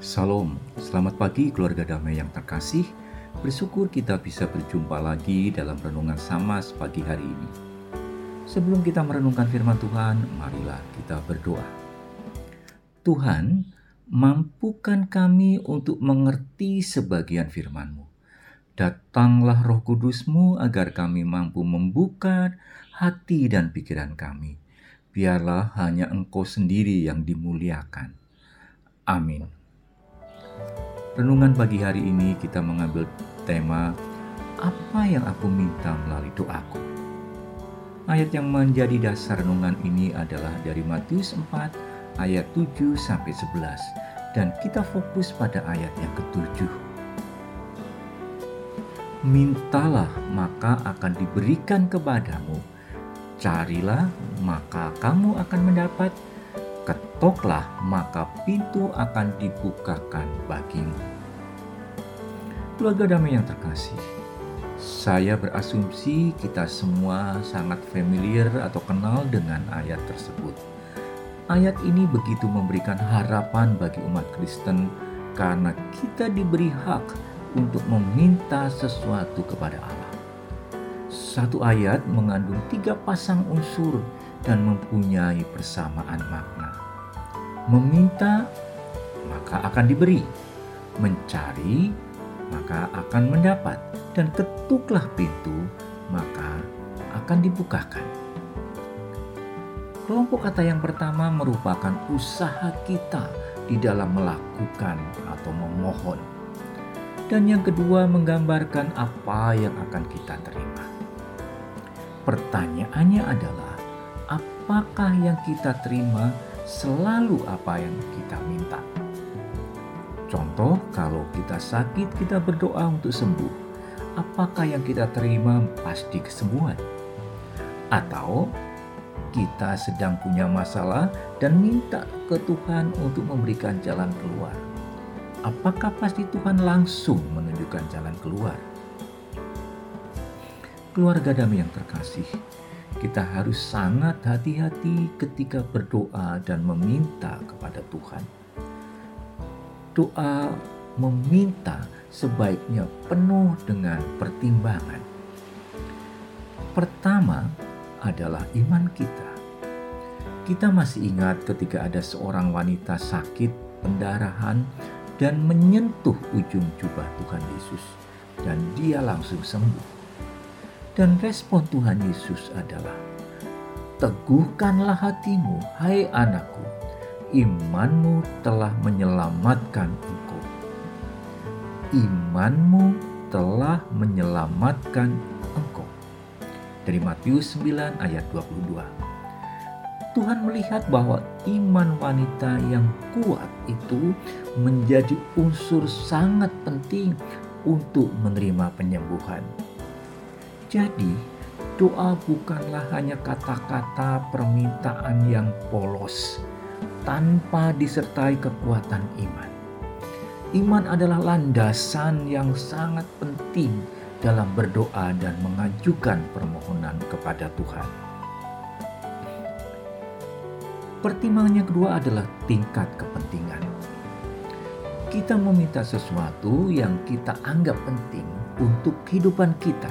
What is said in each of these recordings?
Salam, selamat pagi keluarga damai yang terkasih. Bersyukur kita bisa berjumpa lagi dalam renungan sama pagi hari ini. Sebelum kita merenungkan firman Tuhan, marilah kita berdoa. Tuhan, mampukan kami untuk mengerti sebagian firman-Mu. Datanglah roh kudusmu agar kami mampu membuka hati dan pikiran kami. Biarlah hanya Engkau sendiri yang dimuliakan. Amin. Renungan pagi hari ini kita mengambil tema apa yang aku minta melalui doaku. Ayat yang menjadi dasar renungan ini adalah dari Matius 4 ayat 7 sampai 11 dan kita fokus pada ayat yang ketujuh. Mintalah maka akan diberikan kepadamu. Carilah maka kamu akan mendapat ketoklah maka pintu akan dibukakan bagimu. Keluarga damai yang terkasih, saya berasumsi kita semua sangat familiar atau kenal dengan ayat tersebut. Ayat ini begitu memberikan harapan bagi umat Kristen karena kita diberi hak untuk meminta sesuatu kepada Allah. Satu ayat mengandung tiga pasang unsur dan mempunyai persamaan makna. Meminta, maka akan diberi. Mencari, maka akan mendapat. Dan ketuklah pintu, maka akan dibukakan. Kelompok kata yang pertama merupakan usaha kita di dalam melakukan atau memohon. Dan yang kedua menggambarkan apa yang akan kita terima. Pertanyaannya adalah apakah yang kita terima selalu apa yang kita minta. Contoh, kalau kita sakit, kita berdoa untuk sembuh. Apakah yang kita terima pasti kesembuhan? Atau kita sedang punya masalah dan minta ke Tuhan untuk memberikan jalan keluar? Apakah pasti Tuhan langsung menunjukkan jalan keluar? Keluarga damai yang terkasih, kita harus sangat hati-hati ketika berdoa dan meminta kepada Tuhan. Doa meminta sebaiknya penuh dengan pertimbangan. Pertama adalah iman kita. Kita masih ingat ketika ada seorang wanita sakit pendarahan dan menyentuh ujung jubah Tuhan Yesus, dan dia langsung sembuh. Dan respon Tuhan Yesus adalah, Teguhkanlah hatimu, hai anakku, imanmu telah menyelamatkan engkau. Imanmu telah menyelamatkan engkau. Dari Matius 9 ayat 22. Tuhan melihat bahwa iman wanita yang kuat itu menjadi unsur sangat penting untuk menerima penyembuhan. Jadi, doa bukanlah hanya kata-kata permintaan yang polos tanpa disertai kekuatan iman. Iman adalah landasan yang sangat penting dalam berdoa dan mengajukan permohonan kepada Tuhan. Pertimbangan yang kedua adalah tingkat kepentingan. Kita meminta sesuatu yang kita anggap penting untuk kehidupan kita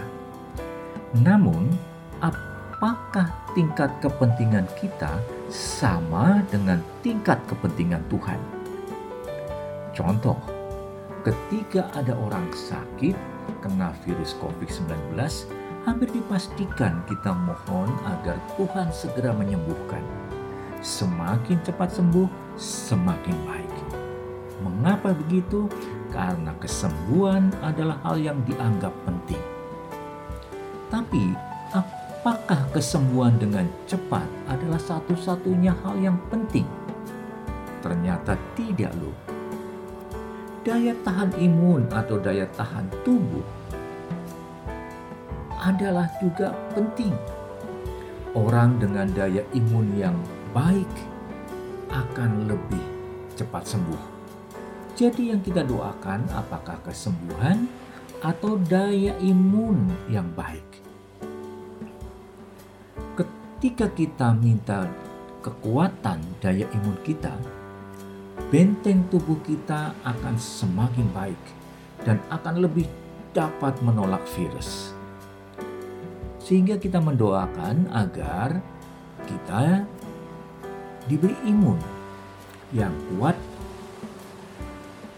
namun, apakah tingkat kepentingan kita sama dengan tingkat kepentingan Tuhan? Contoh, ketika ada orang sakit kena virus COVID-19, hampir dipastikan kita mohon agar Tuhan segera menyembuhkan. Semakin cepat sembuh, semakin baik. Mengapa begitu? Karena kesembuhan adalah hal yang dianggap penting. Tapi, apakah kesembuhan dengan cepat adalah satu-satunya hal yang penting? Ternyata tidak loh. Daya tahan imun atau daya tahan tubuh adalah juga penting. Orang dengan daya imun yang baik akan lebih cepat sembuh. Jadi yang kita doakan apakah kesembuhan atau daya imun yang baik. Ketika kita minta kekuatan daya imun kita, benteng tubuh kita akan semakin baik dan akan lebih dapat menolak virus. Sehingga kita mendoakan agar kita diberi imun yang kuat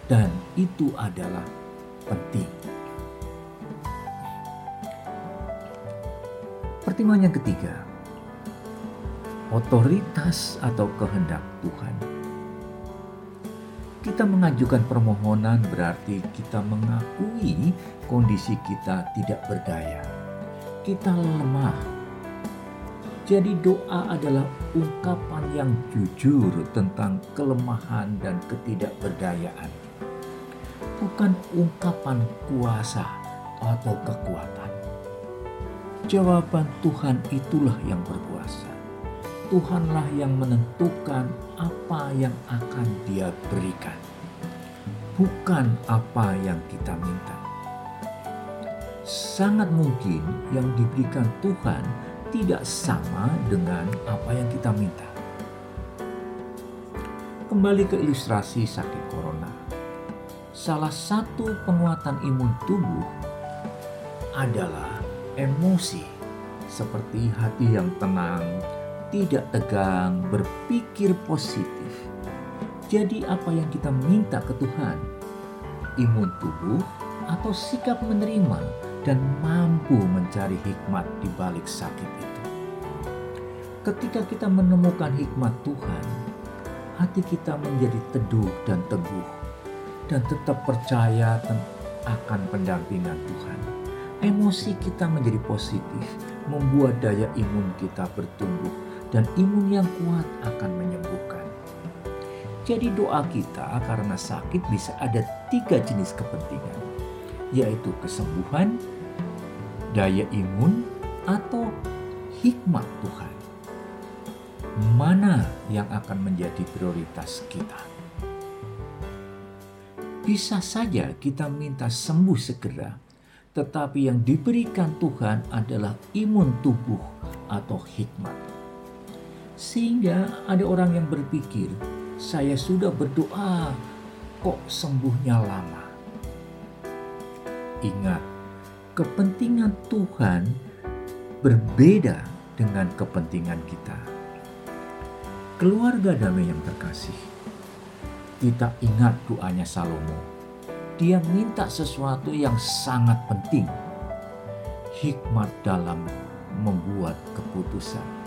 dan itu adalah penting. Pertimbangan yang ketiga, otoritas atau kehendak Tuhan. Kita mengajukan permohonan berarti kita mengakui kondisi kita tidak berdaya. Kita lemah. Jadi doa adalah ungkapan yang jujur tentang kelemahan dan ketidakberdayaan bukan ungkapan kuasa atau kekuatan. Jawaban Tuhan itulah yang berkuasa. Tuhanlah yang menentukan apa yang akan Dia berikan, bukan apa yang kita minta. Sangat mungkin yang diberikan Tuhan tidak sama dengan apa yang kita minta. Kembali ke ilustrasi sakit corona salah satu penguatan imun tubuh adalah emosi, seperti hati yang tenang, tidak tegang, berpikir positif. Jadi, apa yang kita minta ke Tuhan, imun tubuh atau sikap menerima dan mampu mencari hikmat di balik sakit itu. Ketika kita menemukan hikmat Tuhan, hati kita menjadi teduh dan teguh dan tetap percaya akan pendampingan Tuhan. Emosi kita menjadi positif, membuat daya imun kita bertumbuh, dan imun yang kuat akan menyembuhkan. Jadi, doa kita karena sakit bisa ada tiga jenis kepentingan, yaitu kesembuhan, daya imun, atau hikmat Tuhan. Mana yang akan menjadi prioritas kita? Bisa saja kita minta sembuh segera, tetapi yang diberikan Tuhan adalah imun tubuh atau hikmat. Sehingga ada orang yang berpikir, saya sudah berdoa, kok sembuhnya lama. Ingat, kepentingan Tuhan berbeda dengan kepentingan kita. Keluarga damai yang terkasih, kita ingat doanya Salomo. Dia minta sesuatu yang sangat penting. Hikmat dalam membuat keputusan.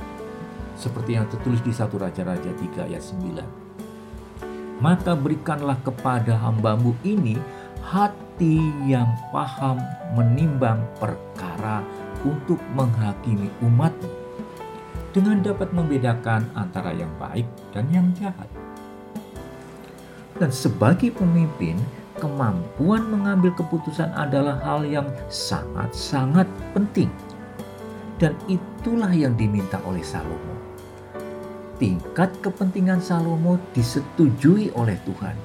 Seperti yang tertulis di satu Raja-Raja 3 ayat 9. Maka berikanlah kepada hambamu ini hati yang paham menimbang perkara untuk menghakimi umatmu dengan dapat membedakan antara yang baik dan yang jahat dan sebagai pemimpin, kemampuan mengambil keputusan adalah hal yang sangat-sangat penting. Dan itulah yang diminta oleh Salomo. Tingkat kepentingan Salomo disetujui oleh Tuhan.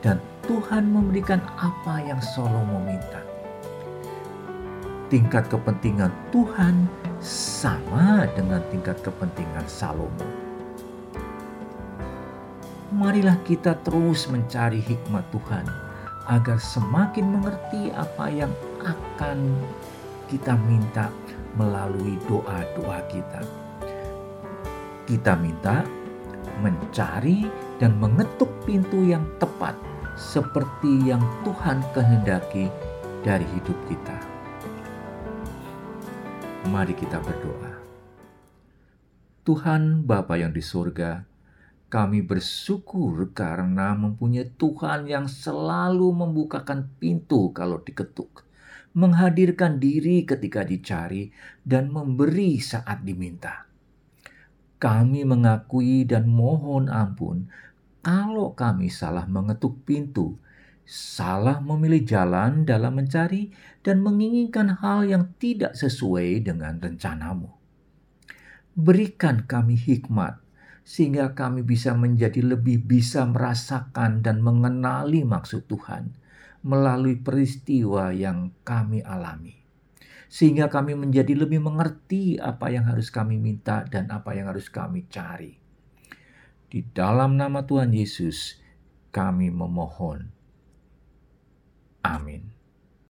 Dan Tuhan memberikan apa yang Salomo minta. Tingkat kepentingan Tuhan sama dengan tingkat kepentingan Salomo marilah kita terus mencari hikmat Tuhan agar semakin mengerti apa yang akan kita minta melalui doa-doa kita. Kita minta mencari dan mengetuk pintu yang tepat seperti yang Tuhan kehendaki dari hidup kita. Mari kita berdoa. Tuhan Bapa yang di surga, kami bersyukur karena mempunyai Tuhan yang selalu membukakan pintu kalau diketuk, menghadirkan diri ketika dicari, dan memberi saat diminta. Kami mengakui dan mohon ampun kalau kami salah mengetuk pintu, salah memilih jalan dalam mencari, dan menginginkan hal yang tidak sesuai dengan rencanamu. Berikan kami hikmat sehingga kami bisa menjadi lebih bisa merasakan dan mengenali maksud Tuhan melalui peristiwa yang kami alami. Sehingga kami menjadi lebih mengerti apa yang harus kami minta dan apa yang harus kami cari. Di dalam nama Tuhan Yesus, kami memohon. Amin.